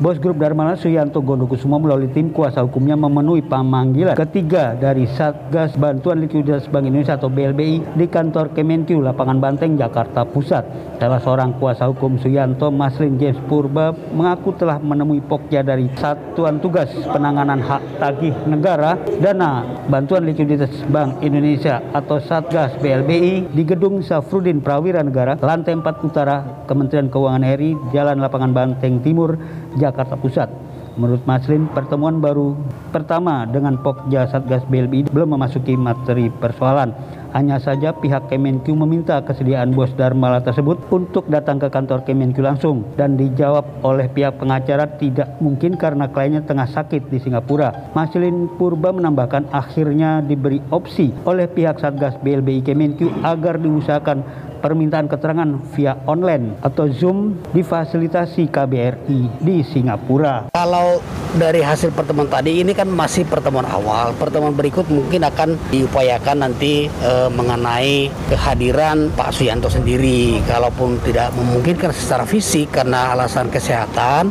Bos Grup Darmalah Suyanto Gondokusumo melalui tim kuasa hukumnya memenuhi pemanggilan ketiga dari Satgas Bantuan Likuiditas Bank Indonesia atau BLBI di kantor Kemenkyu Lapangan Banteng, Jakarta Pusat. Salah seorang kuasa hukum Suyanto, Maslin James Purba, mengaku telah menemui Pokja dari Satuan Tugas Penanganan Hak Tagih Negara Dana Bantuan Likuiditas Bank Indonesia atau Satgas BLBI di Gedung Safrudin Prawira Negara, lantai 4 Utara, Kementerian Keuangan RI, Jalan Lapangan Banteng Timur, Jakarta Pusat. Menurut Maslin, pertemuan baru pertama dengan Pokja Satgas BLBI belum memasuki materi persoalan. Hanya saja pihak Kemenkyu meminta kesediaan bos Darmala tersebut untuk datang ke kantor Kemenkyu langsung dan dijawab oleh pihak pengacara tidak mungkin karena kliennya tengah sakit di Singapura. Maslin Purba menambahkan akhirnya diberi opsi oleh pihak Satgas BLBI Kemenkyu agar diusahakan permintaan keterangan via online atau Zoom difasilitasi KBRI di Singapura. Kalau dari hasil pertemuan tadi ini kan masih pertemuan awal. Pertemuan berikut mungkin akan diupayakan nanti e, mengenai kehadiran Pak Suyanto sendiri. Kalaupun tidak memungkinkan secara fisik karena alasan kesehatan,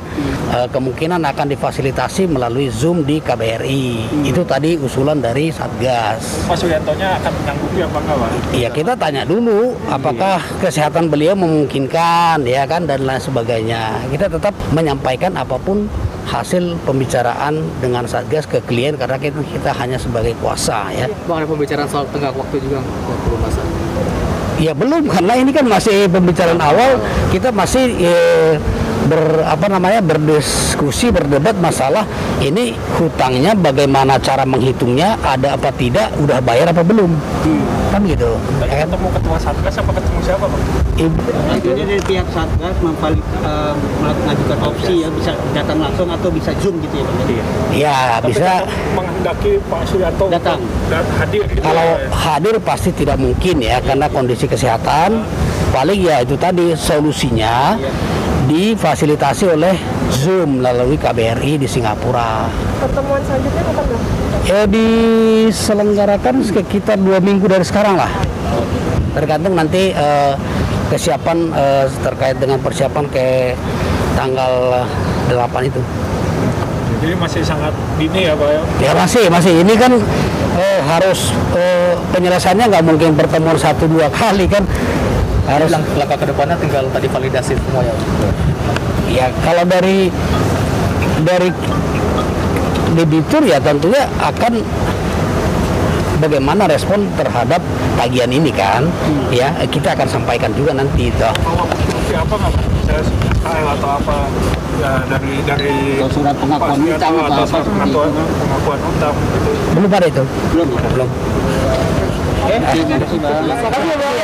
e, kemungkinan akan difasilitasi melalui Zoom di KBRI. Hmm. Itu tadi usulan dari Satgas. Pak Suyantonya akan menyanggupi apa enggak, Iya, kita tanya dulu apakah apakah kesehatan beliau memungkinkan ya kan dan lain sebagainya. Kita tetap menyampaikan apa pun hasil pembicaraan dengan Satgas ke klien karena kita, kita hanya sebagai kuasa ya. Bang ada pembicaraan soal tengah waktu juga waktu masa. Ya belum karena ini kan masih pembicaraan awal kita masih eh, ber apa namanya berdiskusi berdebat masalah ini hutangnya bagaimana cara menghitungnya ada apa tidak udah bayar apa belum. Hmm kan gitu ya, ketemu ketua satgas apa ketemu siapa pak? Ibu. Jadi dari pihak satgas memvalid, uh, mengajukan opsi ya bisa datang langsung atau bisa zoom gitu ya pak? Iya. Ya Tapi bisa. Menghendaki Pak Suryanto datang hadir. Gitu Kalau ya. hadir pasti tidak mungkin ya karena kondisi kesehatan. Paling ya itu tadi solusinya. Ya difasilitasi oleh Zoom melalui KBRI di Singapura. Pertemuan selanjutnya kapan bang? Ya diselenggarakan sekitar dua minggu dari sekarang lah. Tergantung nanti uh, kesiapan uh, terkait dengan persiapan ke tanggal 8 itu. Jadi masih sangat dini ya Pak ya? Ya masih, masih. Ini kan uh, harus uh, penyelesaiannya nggak mungkin pertemuan satu dua kali kan harus. Langkah ke depannya tinggal tadi validasi semua ya. Ya kalau dari dari debitur ya tentunya akan bagaimana respon terhadap tagihan ini kan? Hmm. ya kita akan sampaikan juga nanti itu apa nggak KL atau apa? Ya, dari dari atau surat pengakuan utang atau, atau apa pengakuan, pengakuan utang gitu. belum ada itu? Belum. Belum. Oke, terima kasih bang.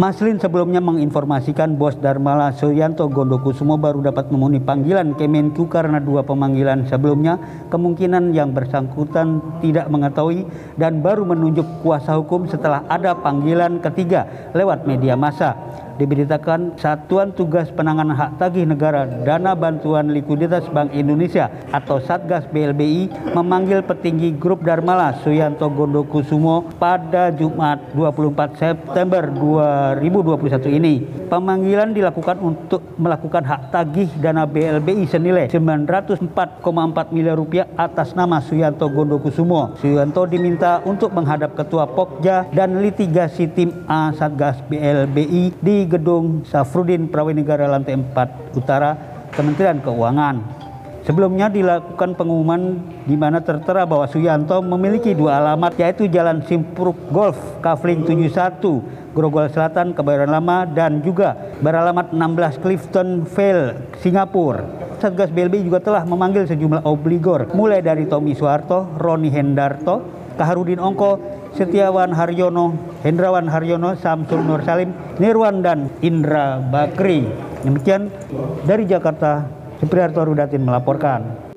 Maslin sebelumnya menginformasikan Bos Darmala Suryanto Gondokusumo baru dapat memenuhi panggilan Kemenku karena dua pemanggilan sebelumnya kemungkinan yang bersangkutan tidak mengetahui dan baru menunjuk kuasa hukum setelah ada panggilan ketiga lewat media massa diberitakan Satuan Tugas Penanganan Hak Tagih Negara Dana Bantuan Likuiditas Bank Indonesia atau Satgas BLBI memanggil petinggi grup Darmala Suyanto Gondokusumo pada Jumat 24 September 2021 ini. Pemanggilan dilakukan untuk melakukan hak tagih dana BLBI senilai 904,4 miliar rupiah atas nama Suyanto Gondokusumo. Suyanto diminta untuk menghadap Ketua Pokja dan litigasi tim A Satgas BLBI di Gedung Safrudin Prawinegara lantai 4 Utara Kementerian Keuangan. Sebelumnya dilakukan pengumuman di mana tertera bahwa Suyanto memiliki dua alamat yaitu Jalan Simpuruk Golf Kavling 71 Grogol Selatan Kebayoran Lama dan juga beralamat 16 Clifton Vale Singapura. Satgas BLB juga telah memanggil sejumlah obligor mulai dari Tommy Soeharto, Roni Hendarto, Kaharudin Ongko, Setiawan Haryono, Hendrawan Haryono, Samsul Nur Salim, Nirwan dan Indra Bakri. Demikian dari Jakarta, Supriyarto Rudatin melaporkan.